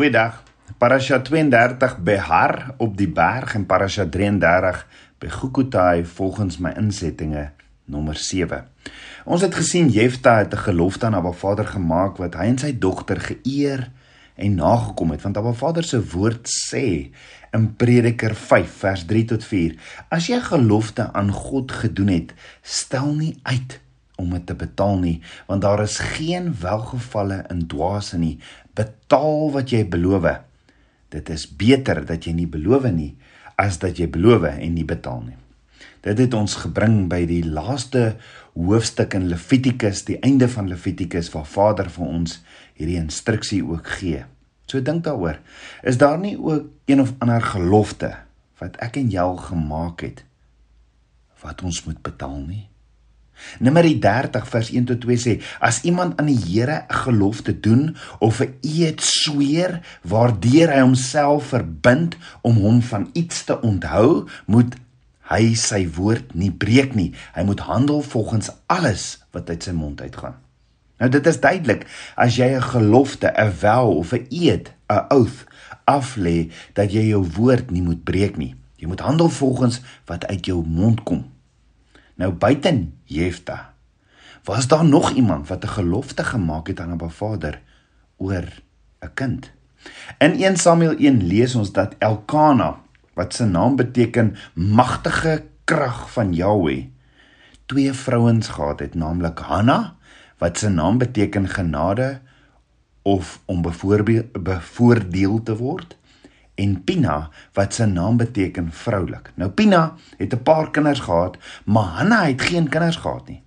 Goeiedag. Parasha 32 Behar op die berg en Parasha 33 by Gukutai volgens my insettinge nommer 7. Ons het gesien Jefta het 'n gelofte aan Abba Vader gemaak wat hy en sy dogter geëer en nagekom het want Abba Vader se woord sê in Prediker 5 vers 3 tot 4 as jy 'n gelofte aan God gedoen het stel nie uit om dit te betaal nie want daar is geen welgevalle in dwaase nie. Betaal wat jy beloof. Dit is beter dat jy nie beloof nie as dat jy beloof en nie betaal nie. Dit het ons gebring by die laaste hoofstuk in Levitikus die einde van Levitikus waar Vader vir ons hierdie instruksie ook gee. So dink daaroor. Is daar nie ook een of ander gelofte wat ek en jy gemaak het wat ons moet betaal nie Numeri 30 vers 1 tot 2 sê: As iemand aan die Here 'n gelofte doen of 'n eed sweer waardeur hy homself verbind om hom van iets te onthou, moet hy sy woord nie breek nie. Hy moet handel volgens alles wat uit sy mond uitgaan. Nou dit is duidelik as jy 'n gelofte, 'n vow of 'n eed, 'n oath aflê dat jy jou woord nie moet breek nie. Jy moet handel volgens wat uit jou mond kom. Nou buiten Jefta was daar nog iemand wat 'n gelofte gemaak het aan 'n Vader oor 'n kind. In 1 Samuel 1 lees ons dat Elkana wat se naam beteken magtige krag van Jahweh twee vrouens gehad het, naamlik Hanna wat se naam beteken genade of om bevoordeel te word en Pina wat se naam beteken vroulik. Nou Pina het 'n paar kinders gehad, maar Hanna het geen kinders gehad nie.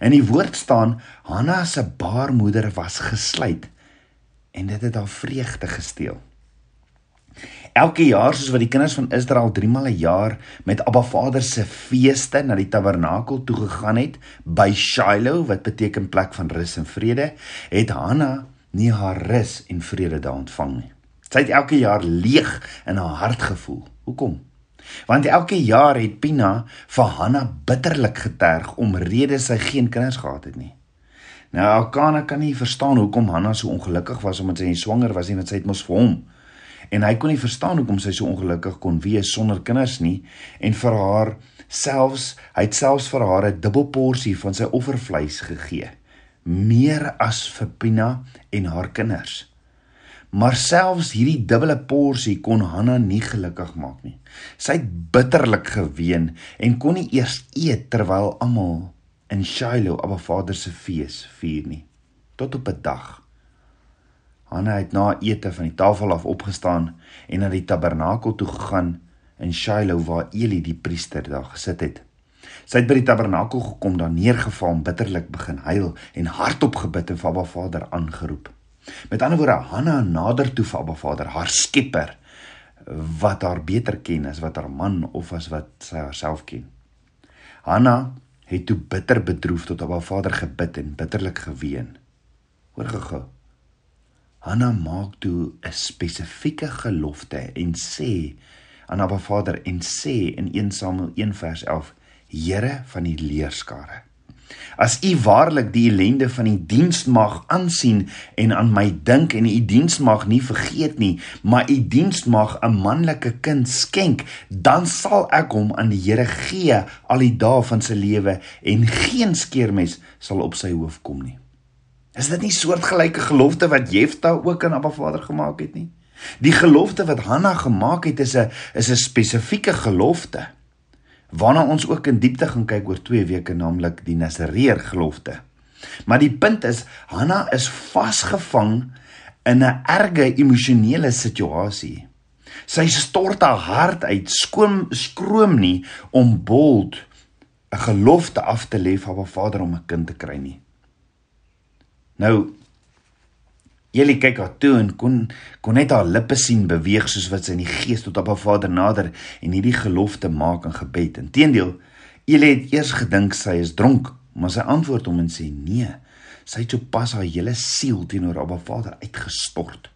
In die woord staan Hanna se baarmoeder was gesluit en dit het haar vreugde gesteel. Elke jaar soos wat die kinders van Israel 3 maal 'n jaar met Abba Vader se feeste na die tabernakel toe gegaan het by Shiloh wat beteken plek van rus en vrede, het Hanna nie haar rus en vrede daar ontvang nie. Sy het elke jaar leeg in haar hart gevoel. Hoekom? Want elke jaar het Pina vir Hanna bitterlik geterg omrede sy geen kinders gehad het nie. Nou Elkana kan nie verstaan hoekom Hanna so ongelukkig was omdat sy nie swanger was nie, want sy het mos vir hom. En hy kon nie verstaan hoekom sy so ongelukkig kon wees sonder kinders nie en vir haar selfs hy het selfs vir haar 'n dubbel porsie van sy offervleis gegee, meer as vir Pina en haar kinders. Maar selfs hierdie dubbele porsie kon Hanna nie gelukkig maak nie. Sy het bitterlik geween en kon nie eers eet terwyl almal in Shiloh 'n Vader se fees vier nie. Tot op 'n dag. Hanna het na ete van die tafel af opgestaan en na die tabernakel toe gegaan in Shiloh waar Eli die priester daar gesit het. Sy het by die tabernakel gekom, daar neergeval en bitterlik begin huil en hardop gebid en vir Abba Vader aangeroep. Met ander woorde, Hanna nader toe vir Abba Vader, haar Skepper wat haar beter ken as wat haar man of as wat sy haarself ken. Hanna het toe bitter bedroef tot Abba Vader gebid en bitterlik geween. Hoor gou. Hanna maak toe 'n spesifieke gelofte en sê aan Abba Vader en sê in 1 Samuel 1 vers 11: Here van die leerskare As u waarlik die ellende van die diens mag aansien en aan my dink en u diens mag nie vergeet nie, maar u diens mag 'n manlike kind skenk, dan sal ek hom aan die Here gee al die dae van sy lewe en geen skeermes sal op sy hoof kom nie. Is dit nie soortgelyke gelofte wat Jefta ook aan Abba Vader gemaak het nie? Die gelofte wat Hanna gemaak het is 'n is 'n spesifieke gelofte waarna ons ook in diepte gaan kyk oor 2 weke naamlik die Nasareer gelofte. Maar die punt is Hanna is vasgevang in 'n erge emosionele situasie. Sy stort haar hart uit, skoon skroom nie om bold 'n gelofte af te lê vir haar vader om 'n kind te kry nie. Nou Julle kyk haar toe en kon kon net haar lippe sien beweeg soos wat sy in die gees tot op haar Vader nader en hierdie gelofte maak in gebed. Inteendeel, Julle het eers gedink sy is dronk, maar sy antwoord hom en sê nee. Sy het sopas haar hele siel teenoor Abba Vader uitgestort.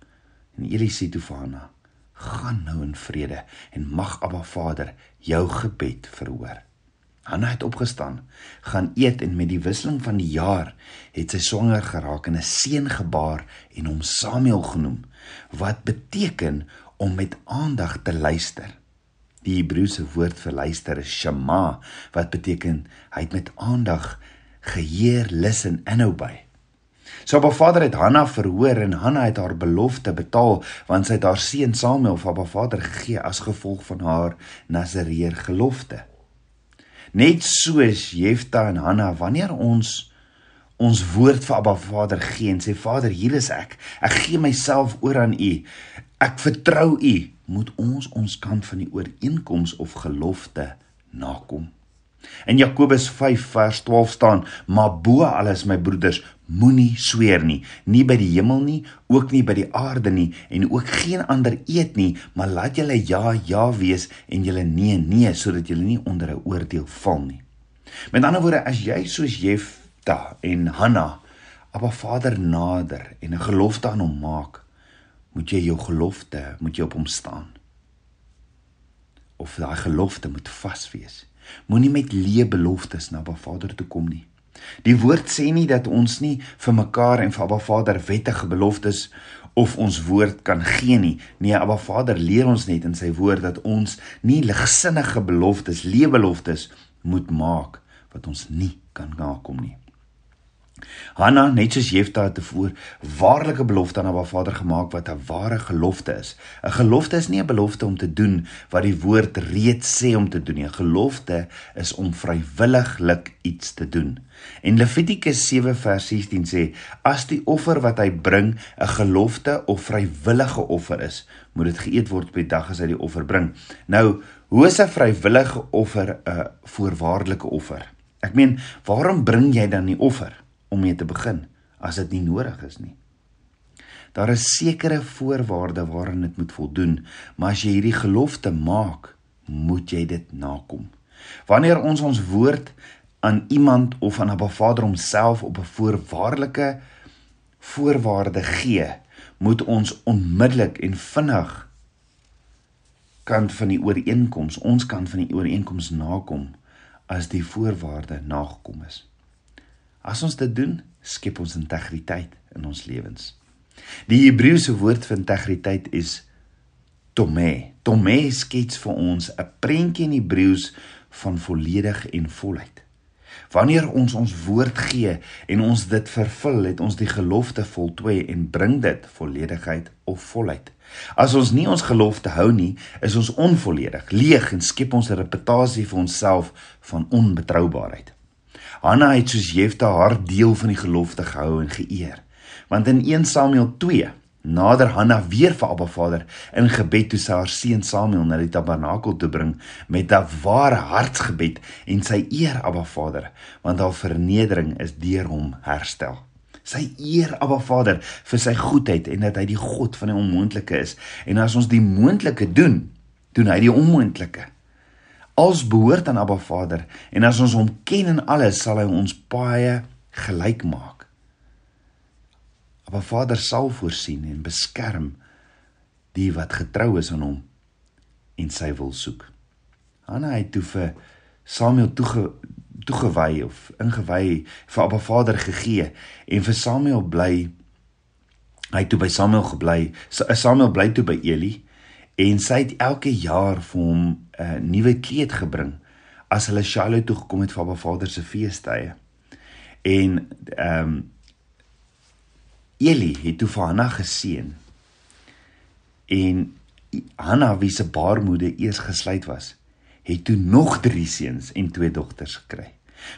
En Eli sê toe vir haar: "Gaan nou in vrede en mag Abba Vader jou gebed verhoor." Hanna het opgestaan, gaan eet en met die wisseling van die jaar het sy swanger geraak en 'n seun gebaar en hom Samuel genoem, wat beteken om met aandag te luister. Die Hebreëse woord vir luister is shema, wat beteken hy het met aandag geheer, listen en obey. So Abba Vader het Hanna verhoor en Hanna het haar belofte betaal want sy het haar seun Samuel vir Abba Vader gegee as gevolg van haar Nasareer gelofte. Net soos Jefta en Hanna wanneer ons ons woord vir Abba Vader gee en sê Vader, hier is ek. Ek gee myself oor aan U. Ek vertrou U. Moet ons ons kant van die ooreenkoms of gelofte nakom. In Jakobus 5 vers 12 staan: "Maar bo alles my broeders, moenie sweer nie, nie by die hemel nie, ook nie by die aarde nie en ook geen ander eet nie, maar laat julle ja ja wees en julle nee nee sodat julle nie onder 'n oordeel val nie." Met ander woorde, as jy soos Jefta en Hanna Abba Vader nader en 'n gelofte aan hom maak, moet jy jou gelofte, moet jy op hom staan. Of daai gelofte moet vas wees. Moenie met leë beloftes na Abba Vader toe kom nie. Die woord sê nie dat ons nie vir mekaar en vir Abba Vader wettige beloftes of ons woord kan gee nie. Nee, Abba Vader leer ons net in sy woord dat ons nie ligsinnige beloftes, leë beloftes moet maak wat ons nie kan nakom nie. Hanna, net soos Jefta tevoor, waarlike belofte aan haar vader gemaak wat 'n ware gelofte is. 'n Gelofte is nie 'n belofte om te doen wat die woord reeds sê om te doen nie. 'n Gelofte is om vrywilliglik iets te doen. En Levitikus 7 vers 16 sê: "As die offer wat hy bring 'n gelofte of vrywillige offer is, moet dit geëet word op die dag as hy die offer bring." Nou, hoe is 'n vrywillige offer 'n voorwaardelike offer? Ek meen, waarom bring jy dan die offer? Om mee te begin as dit nie nodig is nie. Daar is sekere voorwaardes waaraan dit moet voldoen, maar as jy hierdie gelofte maak, moet jy dit nakom. Wanneer ons ons woord aan iemand of aan 'n Vader homself op 'n voorwaardelike voorwaarde gee, moet ons onmiddellik en vinnig kant van die ooreenkoms, ons kant van die ooreenkoms nakom as die voorwaarde nagekom is. As ons dit doen, skep ons integriteit in ons lewens. Die Hebreëse woord vir integriteit is tome. Tome skets vir ons 'n prentjie in Hebreëus van volledig en volheid. Wanneer ons ons woord gee en ons dit vervul, het ons die gelofte voltooi en bring dit volledigheid of volheid. As ons nie ons gelofte hou nie, is ons onvolledig, leeg en skep ons 'n reputasie vir onsself van onbetroubaarheid. Hanna het soos Jefta haar deel van die gelofte gehou en geëer. Want in 1 Samuel 2 nader Hanna weer vir Abba Vader in gebed toe sy haar seun Samuel na die tabernakel toe bring met 'n ware hartsgebed en sy eer Abba Vader want haar vernedering is deur hom herstel. Sy eer Abba Vader vir sy goedheid en dat hy die God van die onmoontlike is en as ons die moontlike doen, doen hy die onmoontlike. Als behoort aan Abba Vader en as ons hom ken in alles sal hy ons baie gelyk maak. Abba Vader sal voorsien en beskerm die wat getrou is aan hom en sy wil soek. Hanna het toe vir Samuel toege toegewy of ingewy vir Abba Vader gegee en vir Samuel bly hy toe by Samuel gebly. Samuel bly toe by Eli en sy het elke jaar vir hom 'n uh, nuwe kleed gebring as hulle Shiloh toe gekom het vir Abba Vader se feestydde. En ehm um, Eli het toe vir Hanna geseën. En Hanna wie se baarmoeder eers gesluit was, het toe nog 3 seuns en 2 dogters gekry.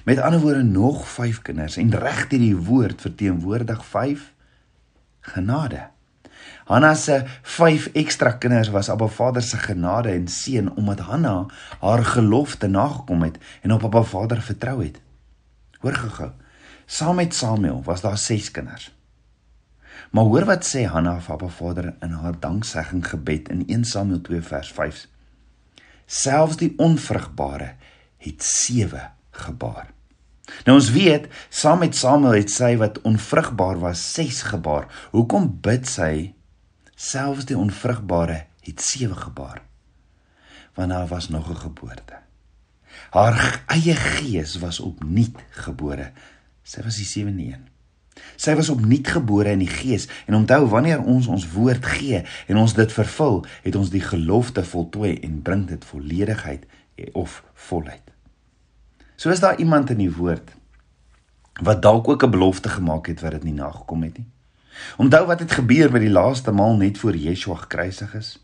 Met ander woorde nog 5 kinders en reg hierdie woord verteenwoordig 5 genade. Hanna se 5 ekstra kinders was Abba Vader se genade en seën omdat Hanna haar gelofte nagekom het en op Abba Vader vertrou het. Hoor gou-gou. Saam met Samuel was daar 6 kinders. Maar hoor wat sê Hanna vir Abba Vader in haar danksegging gebed in 1 Samuel 2 vers 5. Selfs die onvrugbare het 7 gebaar. Nou ons weet, saam met Samuel het sy wat onvrugbaar was 6 gebaar. Hoekom bid sy selfs die onvrugbare het sewe gebaar want daar was nog 'n geboorte Haar eie gees was opnuut gebore. Sy was die sewende een. Sy was opnuut gebore in die gees en onthou wanneer ons ons woord gee en ons dit vervul, het ons die gelofte voltooi en bring dit volledigheid of volheid. So is daar iemand in die woord wat dalk ook 'n belofte gemaak het wat dit nie nagekom het nie. Onthou wat het gebeur by die laaste maal net voor Yeshua gekruisig is?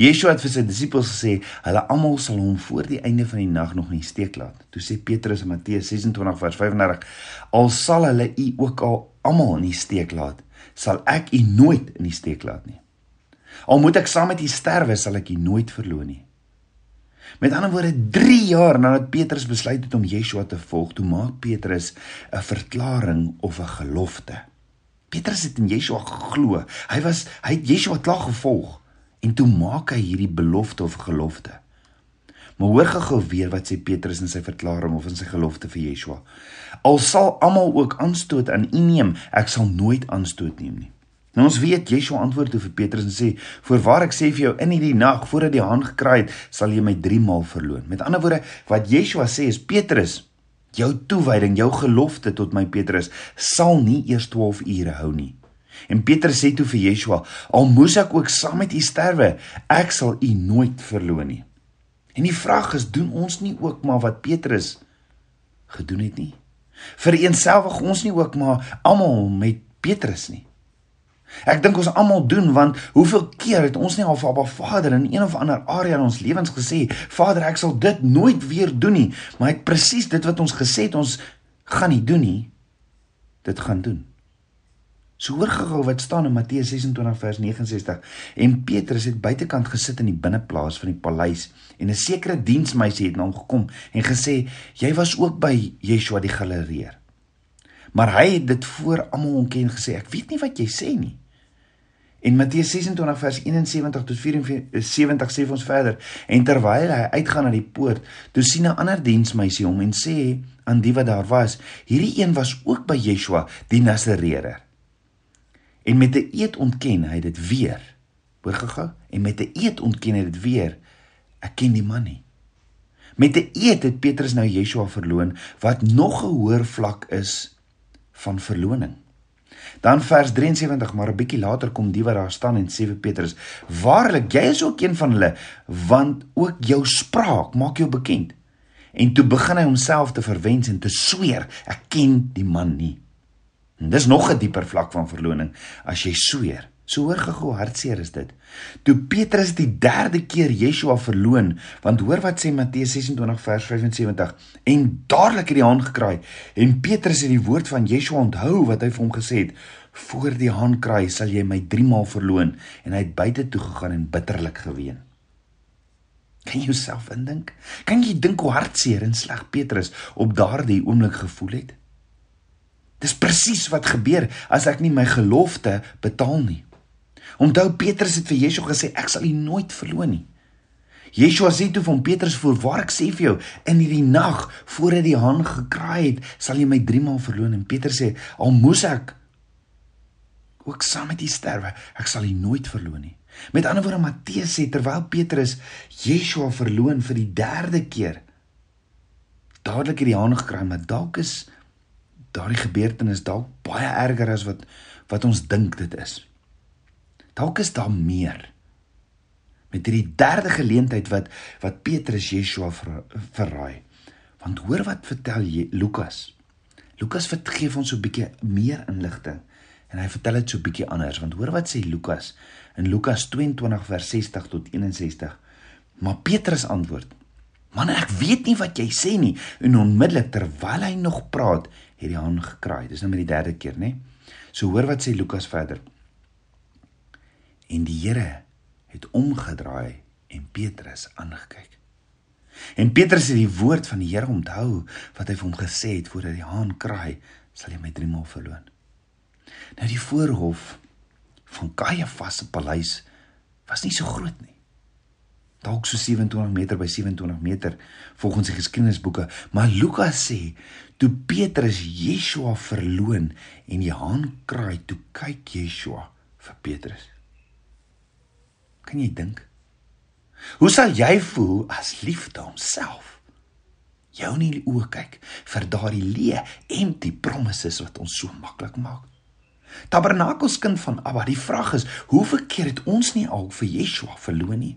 Yeshua het vir sy disippels gesê, hulle almal sal hom voor die einde van die nag nog nie steek laat. Toe sê Petrus in Matteus 26 vers 35, al sal hulle u ook al almal in die steek laat, sal ek u nooit in die steek laat nie. Al moet ek saam met u sterwe, sal ek u nooit verloon nie. Met ander woorde, 3 jaar nadat Petrus besluit het om Yeshua te volg, toe maak Petrus 'n verklaring of 'n gelofte. Petrus het in Yeshua geglo. Hy was hy het Yeshua klaar gevolg. En toe maak hy hierdie belofte of gelofte. Maar hoor gou weer wat sê Petrus in sy verklaring of in sy gelofte vir Yeshua. Al sal almal ook aanstoot aan U neem, ek sal nooit aanstoot neem nie. Nou ons weet Yeshua antwoord toe vir Petrus en sê: "Voorwaar ek sê vir jou, in hierdie nag voordat die haan gekraai het, sal jy my 3 maal verloon." Met ander woorde, wat Yeshua sê is Petrus, jou toewyding, jou gelofte tot my Petrus sal nie eers 12 ure hou nie. En Petrus sê toe vir Yeshua: "Al moes ek ook saam met U sterwe, ek sal U nooit verloon nie." En die vraag is, doen ons nie ook maar wat Petrus gedoen het nie? Vereenselwig ons nie ook maar almal met Petrus nie? Ek dink ons almal doen want hoeveel keer het ons nie al vir Abba Vader in een of ander area in ons lewens gesê, Vader, ek sal dit nooit weer doen nie, maar hy het presies dit wat ons gesê het ons gaan nie doen nie, dit gaan doen. So hoor gou wat staan in Matteus 26 vers 69. En Petrus het buitekant gesit in die binneplaas van die paleis en 'n sekere diensmeisie het na hom gekom en gesê: "Jy was ook by Yeshua die Galileer." Maar hy het dit voor almal onken gesê: "Ek weet nie wat jy sê nie." En Matteus 26 vers 71 tot 74 sê ons verder: "En terwyl hy uitgaan na die poort, toe sien 'n ander diensmeisie hom en sê aan die wat daar was: "Hierdie een was ook by Yeshua die Nasareer." En met 'n eed ontken hy dit weer. Hoor gou-gou, en met 'n eed ontken hy dit weer. Ek ken die man nie. Met 'n eed het Petrus nou Yeshua verloon wat nog 'n hoër vlak is van verloning. Dan vers 73, maar 'n bietjie later kom die wat daar staan en sê vir Petrus: "Waarlik, jy is ook een van hulle, want ook jou spraak maak jou bekend." En toe begin hy homself te verwens en te sweer: "Ek ken die man nie." En dis nog 'n dieper vlak van verloning as jy sweer. So hoor gego hartseer is dit. Toe Petrus die derde keer Yeshua verloon, want hoor wat sê Matteus 26 vers 75 en dadelik het die haan gekraai en Petrus het die woord van Yeshua onthou wat hy vir hom gesê het: "Voor die haan kraai sal jy my 3 maal verloon." En hy het buite toe gegaan en bitterlik geween. Kan jy jouself indink? Kan jy dink hoe hartseer en sleg Petrus op daardie oomblik gevoel het? Dis presies wat gebeur as ek nie my gelofte betaal nie. Onthou Petrus het vir Yeshua gesê ek sal u nooit verloon nie. Yeshua sê toe van Petrus voor waar ek sê vir jou in hierdie nag voordat die haan gekraai het sal jy my 3 maal verloon en Petrus sê al moes ek ook saam met u sterwe ek sal u nooit verloon nie. Met ander woorde Matteus sê terwyl Petrus Yeshua verloon vir die derde keer dadelik het die haan gekraai maar dalk is daardie gebeurtenis dalk baie erger as wat wat ons dink dit is. Dalk is daar meer. Met hierdie derde geleentheid wat wat Petrus Yeshua ver, verraai. Want hoor wat vertel jy Lukas. Lukas vergeef ons so 'n bietjie meer inligting en hy vertel dit so 'n bietjie anders want hoor wat sê Lukas in Lukas 22 vers 60 tot 61. Maar Petrus antwoord: "Man, ek weet nie wat jy sê nie." En onmiddellik terwyl hy nog praat, het die haan gekraai. Dis nou met die derde keer, né? So hoor wat sê Lukas verder. En die Here het omgedraai en Petrus aangekyk. En Petrus het die woord van die Here onthou wat hy vir hom gesê het voordat die haan kraai, sal jy my drie maal verloon. Nou die voorhof van Kajafas se paleis was nie so groot nie. Dalk so 27 meter by 27 meter volgens die geskiedenisboeke, maar Lukas sê toe Petrus Yeshua verloon en die haan kraai, toe kyk Yeshua vir Petrus. Kan jy dink? Hoe sal jy voel as liefde homself jou in die oë kyk vir daardie leë empty promises wat ons so maklik maak. Tabernakelskind van Abba, die vraag is, hoeveel keer het ons nie al vir Yeshua verloon nie?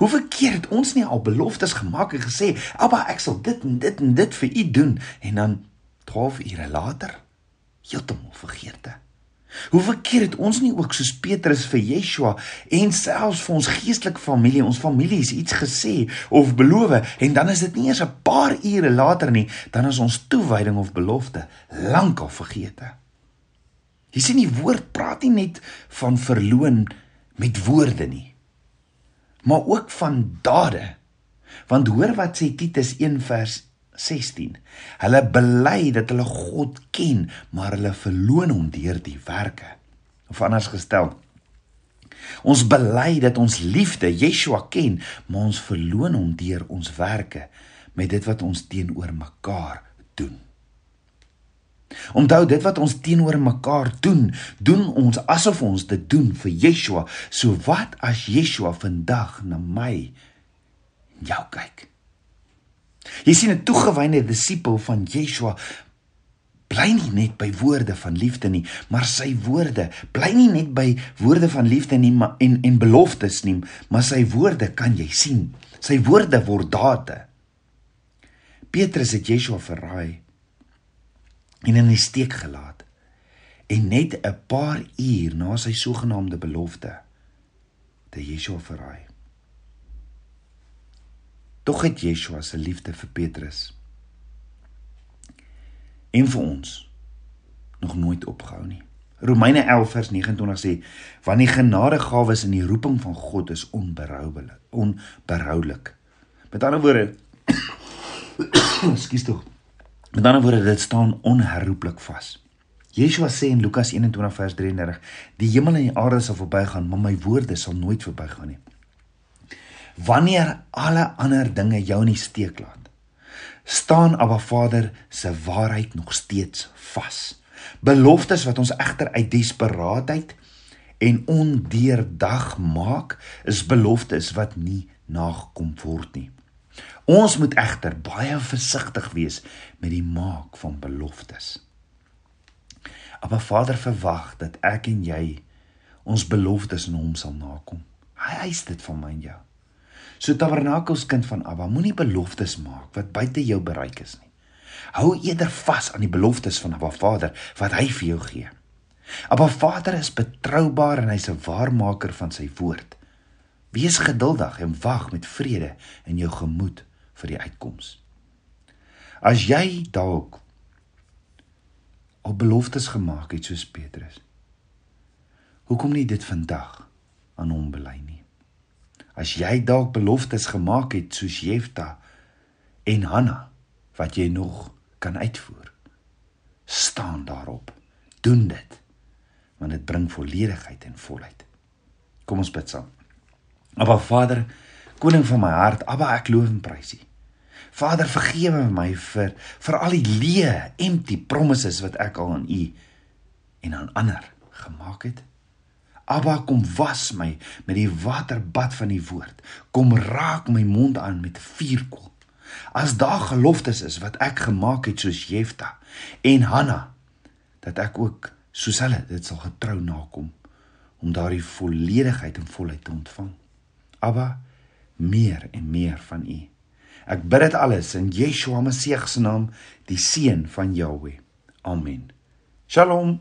Hoeveel keer het ons nie al beloftes gemaak en gesê, "Abba, ek sal dit en dit en dit vir u doen" en dan 12 ure later heeltemal vergeete. Hoeveel keer het ons nie ook soos Petrus vir Yeshua en selfs vir ons geestelike familie, ons families iets gesê of beloof en dan is dit nie eers 'n paar ure later nie, dan is ons toewyding of belofte lankal vergeete. Jy sien die woord praat nie net van verloon met woorde nie, maar ook van dade. Want hoor wat sê Titus 1 vers 16. Hulle bely dat hulle God ken, maar hulle verloon hom deur die werke. Of anders gestel, ons bely dat ons liefde Yeshua ken, maar ons verloon hom deur ons werke met dit wat ons teenoor mekaar doen. Onthou dit wat ons teenoor mekaar doen, doen ons asof ons dit doen vir Yeshua. So wat as Yeshua vandag na my jou kyk? Jy sien 'n toegewyde disipel van Yeshua bly nie net by woorde van liefde nie, maar sy woorde bly nie net by woorde van liefde nie maar en en beloftes nie, maar sy woorde kan jy sien. Sy woorde word dade. Petrus het Yeshua verraai en in die steek gelaat. En net 'n paar uur na sy sogenaamde belofte het Yeshua verraai. Tog het Yeshua se liefde vir Petrus en vir ons nog nooit opgehou nie. Romeine 11 vers 29 sê: "Want die genadegawes in die roeping van God is onberoubelik, onberoulik." Met ander woorde, skus tog. Met ander woorde, dit staan onherroepelik vas. Yeshua sê in Lukas 21 vers 33: "Die hemel en die aarde sal verbygaan, maar my woorde sal nooit verbygaan nie." Wanneer alle ander dinge jou in die steek laat staan Abba Vader se waarheid nog steeds vas. Beloftes wat ons egter uit desperaatheid en ondeurdag maak is beloftes wat nie nagekom word nie. Ons moet egter baie versigtig wees met die maak van beloftes. Abba Vader verwag dat ek en jy ons beloftes aan hom sal nakom. Hy eis dit van my en jou So tabernakels kind van Abba, moenie beloftes maak wat buite jou bereik is nie. Hou eerder vas aan die beloftes van Abba Vader wat hy vir jou gee. Abba Vader is betroubaar en hy's 'n waarmaker van sy woord. Wees geduldig en wag met vrede in jou gemoed vir die uitkoms. As jy dalk al beloftes gemaak het soos Petrus, hoekom nie dit vandag aan hom bely nie? As jy dalk beloftes gemaak het soos Jefta en Hanna wat jy nog kan uitvoer, staan daarop. Doen dit. Want dit bring volledigheid en volheid. Kom ons bid saam. Aba Vader, koning van my hart, Aba ek loof en prys U. Vader, vergewe my vir vir al die leë, empty promises wat ek al aan U en aan ander gemaak het. Abba kom was my met die waterbad van die woord. Kom raak my mond aan met vuurkoel. As daar geloftes is wat ek gemaak het soos Jefta en Hanna dat ek ook soos hulle dit sal getrou nakom om daardie volledigheid en volheid te ontvang. Abba meer en meer van U. Ek bid dit alles in Yeshua Messie se naam, die seun van Jahweh. Amen. Shalom.